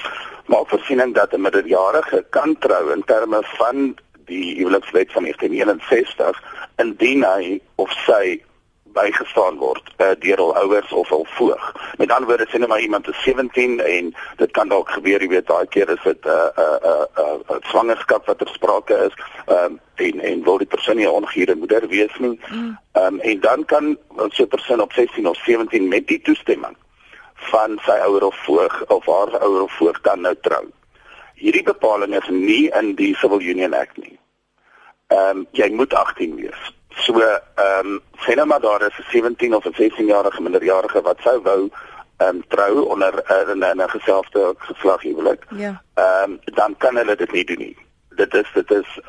Speaker 6: Maar voorsiening dat 'n minderjarige kan trou in terme van die huwelikswet van 1961 indien hy of sy bygestaan word uh, deur hul ouers of hul voog. Met ander woorde sê net maar iemand is 17 en dit kan dalk gebeur, jy weet, daai keer is dit 'n uh, 'n uh, 'n uh, 'n uh, uh, swangerskap wat ter sprake is. Ehm um, en en wil die persoon nie ongehuurde moeder wees nie. Mm. Ehm um, en dan kan so 'n persoon op 16 of 17 met die toestemming van sy ouer of voog of haar ouer of voog dan nou trou. Hierdie bepaling is nie in die Civil Union Act nie. Ehm um, jy moet 18 wees. So ehm um, sê nou maar daar is 'n 17 of 'n 16 jarige minderjarige wat sou wou ehm um, trou onder uh, in 'n geselde geslag huwelik. Ja. Ehm um, dan kan hulle dit nie doen nie. Dit is dit is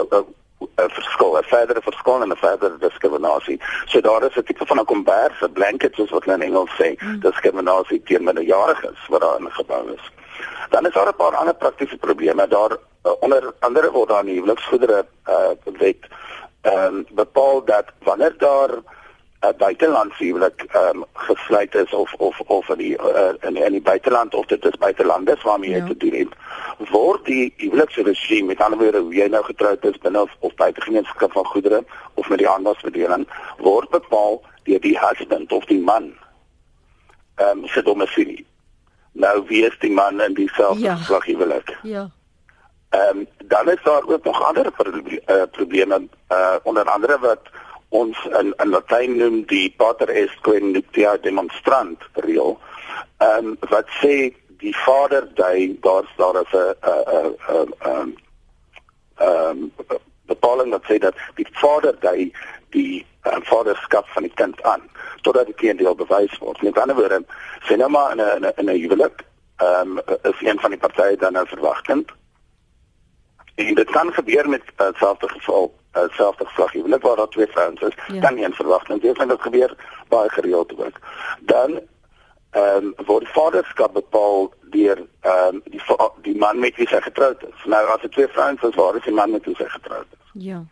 Speaker 6: 'n verskil, 'n verdere verskil en 'n verdere diskriminasie. So daar is 'n tipe van 'n kombers, 'n blanket soos wat hulle in Engels sê, mm. diskriminasie teen minderjariges wat daar ingebou is. Dan is daar 'n paar ander praktiese probleme. Daar uh, onder andere word daar nie huweliksgoedere uh, wet ehm um, bepaal dat wanneer daar 'n uh, buitelandse huwelik ehm um, gesluit is of of of in die uh, in, in die buiteland of dit is buitelanders waarmee jy ja. te doen het word die huweliksregime met ander woorde hoe jy nou getroud is binne of, of buite gemeenskap van goedere of met die handelsbedeling word bepaal deur die husband of die man ehm um, se domisilie nou wie is die man in dieselfde ja. slaghuwelik ja Ehm um, dan is daar ook nog ander uh, probleme uh onder andere wat ons in in Latyn noem die pater est quae nuptia demonstrant reël. Ehm um, wat sê die vader dui daar's daar 'n 'n 'n 'n ehm bepaling wat sê dat die vader dui die uh, vaderskap van die kind aan totdat die teendeel bewys word. Met ander woorde, sien nou maar in 'n in 'n huwelik, ehm um, is een van die partye dan 'n verwagtend. En dit kan gebeur met uh, selfde geval, uh, selfde geslag huwelik waar daar twee vrouens is, ja. kan nie 'n verwagtend wees en dit gebeur baie gereeld ook. Dan ehm um, word vaderskap bepaal deur ehm um, die die man met wie sy getroud is. Nou as dit twee vrouens is, waar is die man met wie sy getroud is?
Speaker 1: Ja.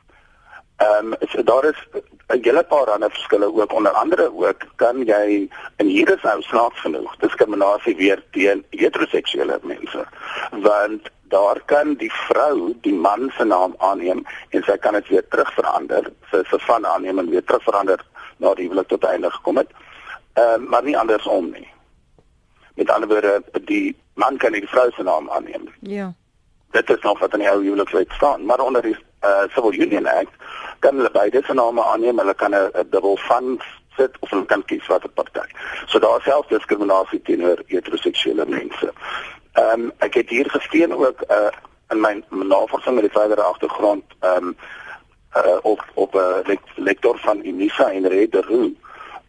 Speaker 6: Ehm um, so daar is 'n hele paar ander verskille ook onder andere ook kan jy in hier is nou snaaks genoeg diskriminasie weer teen heteroseksuele mense want daar kan die vrou die man se naam aanneem en sy kan dit weer terugverander sy se van aanneem en weer terugverander na die huwelik tot einde gekom het ehm um, maar nie andersom nie met ander woorde die man kan die vrou se naam aanneem
Speaker 1: ja
Speaker 6: dit is nog wat in die ou huwelikswet staan maar onder die uh, Civil Union Act kan hulle beide se name aanneem. Hulle kan 'n dubbel van sit of hulle kan kies watter party. So daar is self diskriminasie teenoor heteroseksuele mense. Ehm um, ek het hier gesteen ook uh, in my navorsing met die verdere agtergrond ehm um, uh, op op 'n uh, lektor van Unisa en Rede Roo.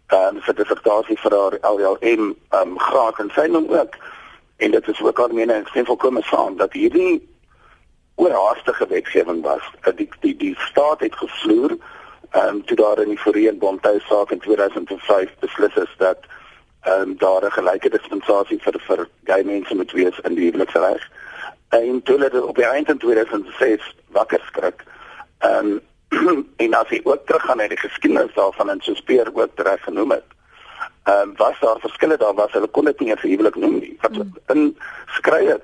Speaker 6: Ehm um, dissertasie vir haar LLM ehm um, graad en sy noem ook en dit is ook al meene ek sien volkome saam dat hierdie oorhaastige wetgewing was. Eh, die die die staat het gevloer ehm um, toe daar in die Foreen Bontuis saak in 2005 beslis is dat ehm um, daar 'n gelyke dispensasie vir vir gay mense moet wees in die huweliksreg. En toe het op die eind van 2006 wakker skrik. Ehm um, en as jy ook teruggaan na die geskiedenis daarvan en so speer ook reg genoem het. Ehm um, was daar verskille daar was hulle kon dit nie eens huwelik noem nie. Wat mm. in skrye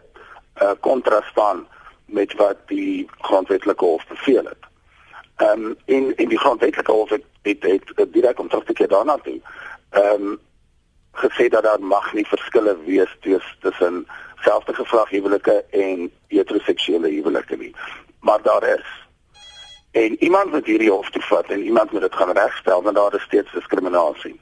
Speaker 6: uh, kontras staan met wat die grondwetlike hof beveel het. Ehm um, in in die grondwetlike hof het het, het, het direk om terug te keer daarna toe. Ehm um, gesê dat daar mag nie verskille wees tussen selfde geslag huwelike en heteroseksuele huwelike nie. Maar daar is en iemand wat hierdie hof toe vat en iemand moet dit gaan regstel want daar is steeds diskriminasie.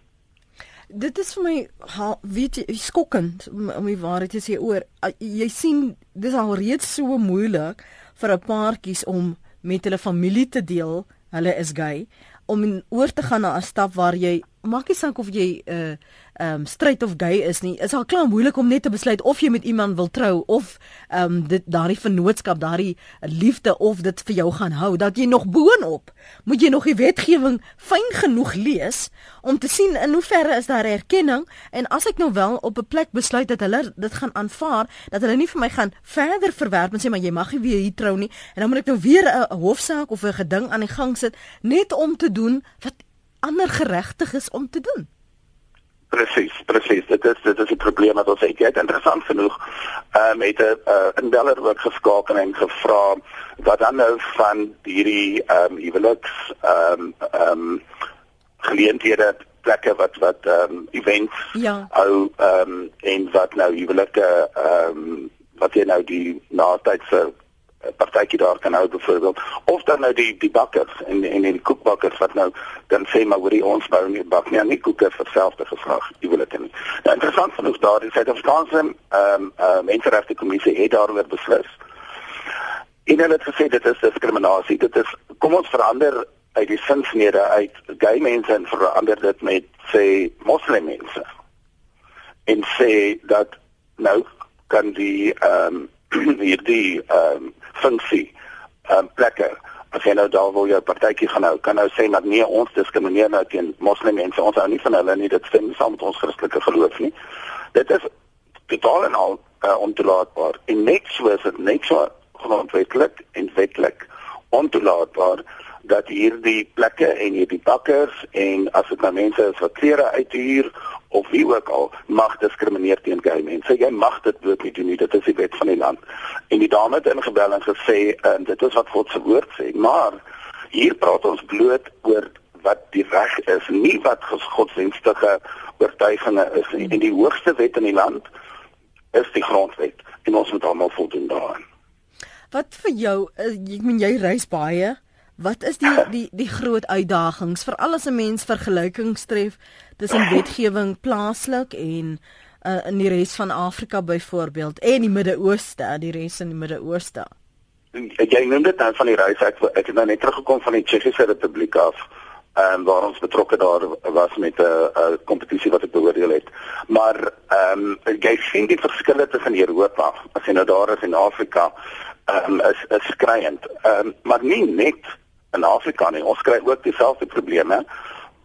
Speaker 1: Dit is vir my ha, weet jy skokkend om, om die waarheid te sê oor jy sien dis al reeds so moeilik vir 'n paartjies om met hulle familie te deel hulle is gay om oor te gaan na 'n stap waar jy maak nie saak of jy 'n uh, um straight of gay is nie. Is al klaar moeilik om net te besluit of jy met iemand wil trou of um dit daardie vennootskap, daardie liefde of dit vir jou gaan hou. Dat jy nog boonop moet jy nog die wetgewing fyn genoeg lees om te sien in hoeverre is daar erkenning en as ek nou wel op 'n plek besluit dat hulle dit gaan aanvaar, dat hulle nie vir my gaan verder verwerp en sê maar jy mag nie weer hier trou nie en dan moet ek nou weer 'n hofsaak of 'n geding aan die gang sit net om te doen wat ander geregtig is om te doen.
Speaker 6: Presies, presies. Dit is dit is 'n probleem wat ons het. Jy het interessant genoeg ehm um, het 'n uh, in Beller ook geskakel en gevra wat dan nou van hierdie ehm um, huweliks ehm um, ehm um, geleenthede plekke wat wat ehm um, events
Speaker 1: ja.
Speaker 6: ou ehm um, en wat nou huwelike ehm um, wat jy nou die natydse partytjie daar kan hou byvoorbeeld of dan nou die die bakkers en en die koekbakkers wat nou dan sê maar hoorie ons bou nie bak nie aan nie koeke vir selfde geslag jy wil dit nie. Nou interessant genoeg daar in Suid-Afrikaanse ehm um, uh, menseregte kommissie het daaroor beslis. En hulle het gesê dit is diskriminasie. Dit is kom ons verander uit die sinsnede uit gay mense en verander dit met sê moslim mense. En sê dat nou kan die ehm um, hierdie ehm um, funksie um, plekke. As jy nou daar wil jou partytjie gaan hou kan nou sê dat nee ons diskrimineer nou teen moslim mense. Ons hou nie van hulle nie dit stem saam met ons Christelike geloof nie. Dit is totaal en al uh, ontoelaatbaar en net so is dit net so grondwetlik en wetlik ontoelaatbaar dat hierdie plekke en hierdie bakkers en as dit nou mense is wat klere uithuur of wie ook al mag diskrimineer teen gay mense. Jy mag dit ook nie doen nie. Dit is die wet van die land. En die dame het ingebel en gesê en dit is wat God se woord sê. Maar hier praat ons bloot oor wat die reg is, nie wat godsdienstige oortuigings is nie. En die hoogste wet in die land is die grondwet en ons moet almal voldoen daaraan.
Speaker 1: Wat vir jou, eh, ek meen jy reis baie Wat is die die die groot uitdagings vir al ons mense vergelykings tref tussen wetgewing plaaslik en uh, in die res van Afrika byvoorbeeld en die Midde-Ooste, die res in die Midde-Ooste?
Speaker 6: Jy noem dit dan van die reis ek ek het nou net teruggekom van die Tsjechiese Republiek af. en waar ons betrokke daar was met 'n uh, kompetisie wat ek beoordeel het. Maar ehm um, jy sien die verskille tussen Europa, as jy nou daar is in Afrika, ehm um, is is skreiend. Ehm um, maar nie net in Afrika nie. Ons kry ook dieselfde probleme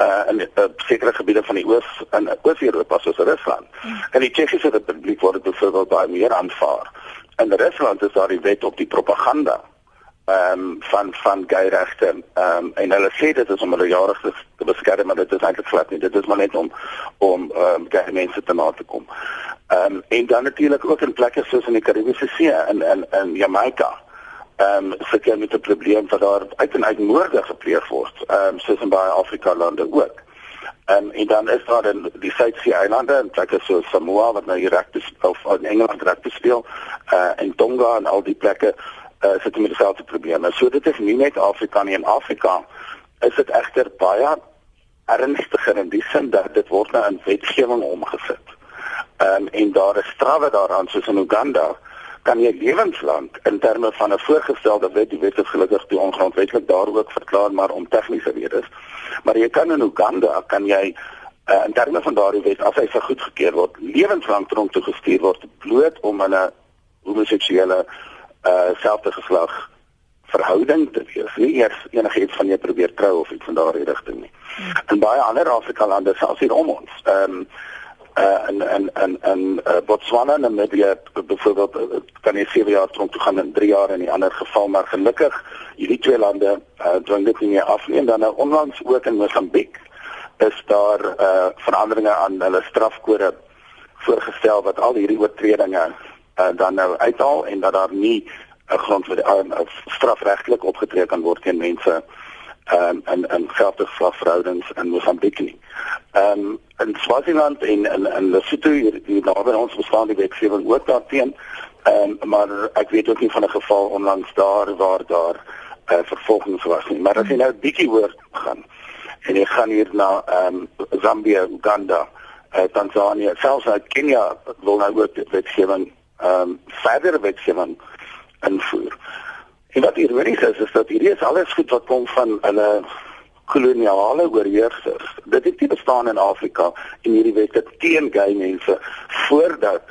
Speaker 6: uh in uh, sekere gebiede van die oos in Oos-Europa soos Rusland. Hmm. En die Tsjechiese Republiek word byvoorbeeld baie meer aanvaar. In Rusland is daar die wet op die propaganda ehm um, van van gay regte. Ehm um, en hulle sê dit is om hulle jare te beskerm, maar dit is eintlik glad nie. Dit is maar net om om ehm um, gay mense te na te kom. Ehm um, en dan natuurlik ook in plekke soos in die Karibiese See in in in Jamaica. Ehm um, jy met 'n probleem dat daar uit en uit moorde gepleeg word. Ehm um, soos in baie Afrika lande ook. Um, en dan is daar dan die Suidsee eilande en plekke soos Samoa wat nou reg of in Engeland reg speel uh en Tonga en al die plekke uh, sit met dieselfde probleme. So dit is nie net Afrika nie, in Afrika is dit egter baie ernstiger in die sin dat dit word nou in wetgewing omgesit. Ehm um, en daar is strawwe daaraan soos in Uganda kan jy lewenslank in terme van 'n voorgestelde wet, die wet is gelukkig toe ongrondwetlik daar ook verklaar maar om tegniese redes. Maar jy kan in Uganda kan jy uh, in terme van daardie wet as hy vir goedgekeur word, lewenslank tronk toe gestuur word bloot om 'n homoseksuele uh selfde geslag verhouding te wees. Nie eers enigiets van jy probeer trou of iets van daardie rigting nie. In baie ander Afrika lande selfs hier om ons. Ehm um, uh en en en en uh, Botswana en Namibia byvoorbeeld uh, kan jy 7 jaar tronk toe gaan in 3 jaar in die ander geval maar gelukkig hierdie twee lande uh dwing dit nie meer af nie. En dan nou onlangs ook in Mosambiek is daar uh veranderinge aan hulle strafkode voorgestel wat al hierdie oortredinge uh, dan nou uithaal en dat daar nie 'n grond vir uh, strafregtelik opgetree kan word teen mense um, in in geldige strafverhoudings in Mosambik nie. Ehm um, in Swaziland en in in Lesotho hier die naby ons bestaan die wetgewing ook daarteen. Ehm um, maar ek weet ook nie van 'n geval onlangs daar waar daar uh, vervolgings was nie. Maar as jy nou bietjie hoor gaan en jy gaan hier na ehm um, Zambia, Uganda, uh, Tanzanië, selfs uit Kenia wil nou ook wetgewing ehm um, verdere wetgewing invoer. En wat ironies is is dat hierdie is alles goed wat kom van hulle koloniale oorheersers. Dit het nie bestaan in Afrika en hierdie wette teen gay mense voordat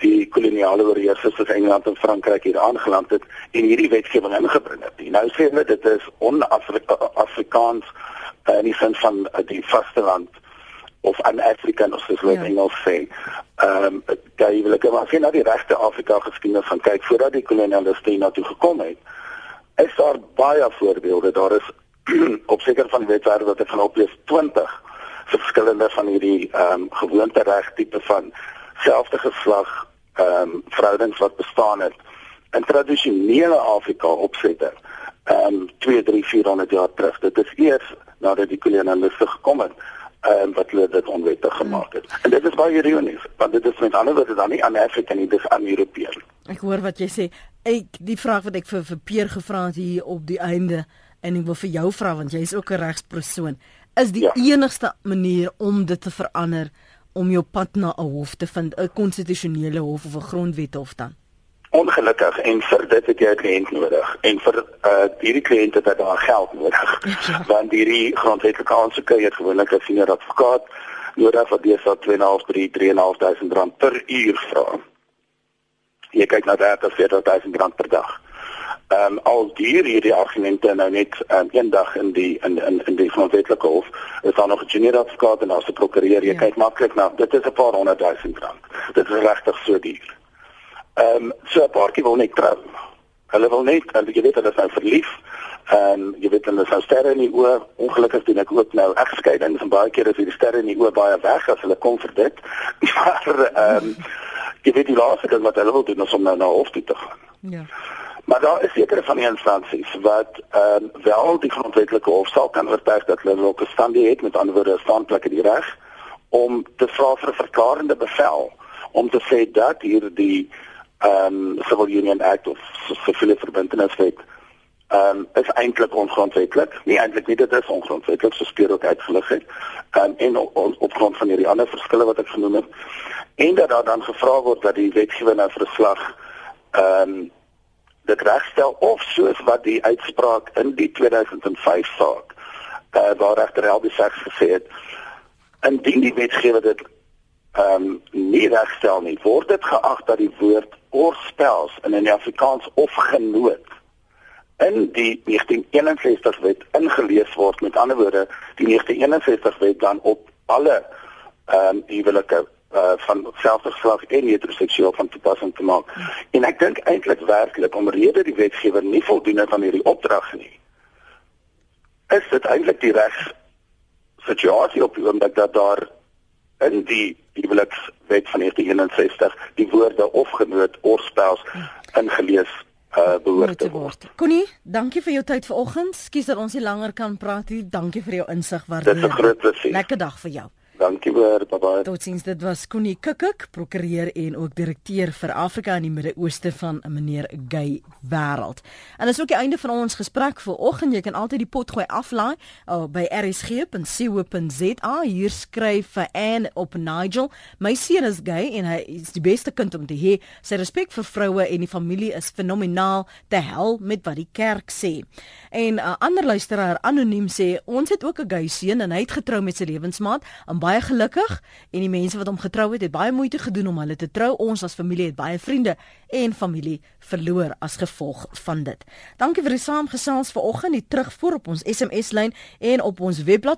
Speaker 6: die koloniale oorheersers soos Engeland en Frankryk hier aangeland het en hierdie wetgewing ingebring het. Nou sê hulle dit is on-Afrikaans uh, in die sin van uh, die vasteland of aan Afrika of soos hulle ja. Engels sê. Ehm um, jy wil ek maar sien na die regte Afrika geskiedenis van kyk voordat die kolonialiste hier na toe gekom het. Is daar baie voorbeelde. Daar is op seker van wetwerke wat ek gaan oplees 20 verskillende van hierdie ehm um, gewoonte reg tipe van selfde geslag ehm um, verhoudings wat bestaan het in tradisionele Afrika opsette. Ehm um, 2, 3, 400 jaar terug. Dit is eers nadat die kolonialiste gekom het en wat hulle dit onwettig gemaak het. En dit is baie ironies, want dit is met ander woorde dan nie aan Afrika nie, dis aan Europeërs.
Speaker 1: Ek hoor wat jy sê. Ek die vraag wat ek vir vir Peer gevra het hier op die einde en ek wil vir jou vra want jy is ook 'n regspersoon. Is die ja. enigste manier om dit te verander om jou pad na 'n hof te vind, 'n konstitusionele hof of 'n grondwet hof dan?
Speaker 6: ongelukkig en vir dit het jy 'n kliënt nodig en vir uh hierdie kliënt het daar geld nodig ja. want hierdie grondwetlike aansoeke het gewoonlik 'n senior advokaat nodig wat al 2.5 3 3.500 rand per uur vra. Jy kyk na daardie 40.000 rand per dag. Ehm um, al die hierdie argumente nou net um, een dag in die in in in die grondwetlike hof is daar nog 'n junior advokaat en daar's 'n prokureur. Jy ja. kyk maklik na dit is 'n paar honderd duisend rand. Dit is regtig so duur. Ehm um, so 'n paartjie wil net trou. Hulle wil net, hulle jy weet hulle is nou verlief. Ehm um, jy weet hulle is nou sterre in die oë. Ongelukkig doen ek ook nou egskeidings en baie keer is die sterre in die oë baie weg as hulle kom vir dit. Maar ehm um, jy weet die laaste ding wat hulle wil doen is om nou na hof toe te gaan. Ja. Maar daar is sekere van die instansies wat ehm um, wel die grondwetlike hof sal kan oortuig dat hulle ook 'n standie het met ander woorde 'n standplek in die reg om te vra vir 'n verklarende bevel om te sê dat hierdie ehm um, Civil Union Act of siviele verbinteniswet ehm um, is eintlik ongrondwetlik. Nie eintlik nie, dit is ongrondwetlik, so speur ook uitgelig het. Ehm um, en op, op grond van hierdie ander verskille wat ek genoem het. En dat daar dan gevra word dat die wetgewer nou verslag ehm um, dit regstel of soos wat die uitspraak in die 2005 saak uh, waar regter Helbie Sachs gesê het indien die wetgewer dit ehm um, nie regstel nie, word dit geag dat die woord oorspels in 'n Afrikaans of genoot in die 1961 wet ingelees word. Met ander woorde, die 1961 wet dan op alle ehm um, huwelike uh, van selfde geslag en heteroseksueel van toepassing te maak. En ek dink eintlik werklik omrede die wetgewer nie voldoende van hierdie opdrag nie. Is dit eintlik die reg situasie op die oomblik dat daar in die huwelikswet van 1961 die woorde of genoot oorspels ingelees uh behoort te word.
Speaker 1: Connie, dankie vir jou tyd vanoggend. Skus dat ons nie langer kan praat nie. Dankie vir jou insig waardeer.
Speaker 6: Dit is 'n groot plesier.
Speaker 1: Lekker dag vir jou.
Speaker 6: Dankie weer, bye.
Speaker 1: Totsiens, dit was Connie Kukuk, prokureur en ook direkteur vir Afrika en die Midde-Ooste van 'n meneer Gay Wêreld. En dis ook die einde van ons gesprek vir oggend. Jy kan altyd die pot gooi aflaai oh, by rsg.co.za. Hier skryf vir Anne op Nigel: "My seun is gay en hy is die beste kind om te hê. Sy respek vir vroue en die familie is fenomenaal. Te hel met wat die kerk sê." En 'n uh, ander luisteraar anoniem sê: "Ons het ook 'n gay seun en hy het getrou met sy lewensmaat." Baie gelukkig en die mense wat hom getrou het, het baie moeite gedoen om hulle te trou. Ons as familie het baie vriende en familie verloor as gevolg van dit. Dankie vir die saamgesels vanoggend, die terugvoer op ons SMS lyn en op ons webblad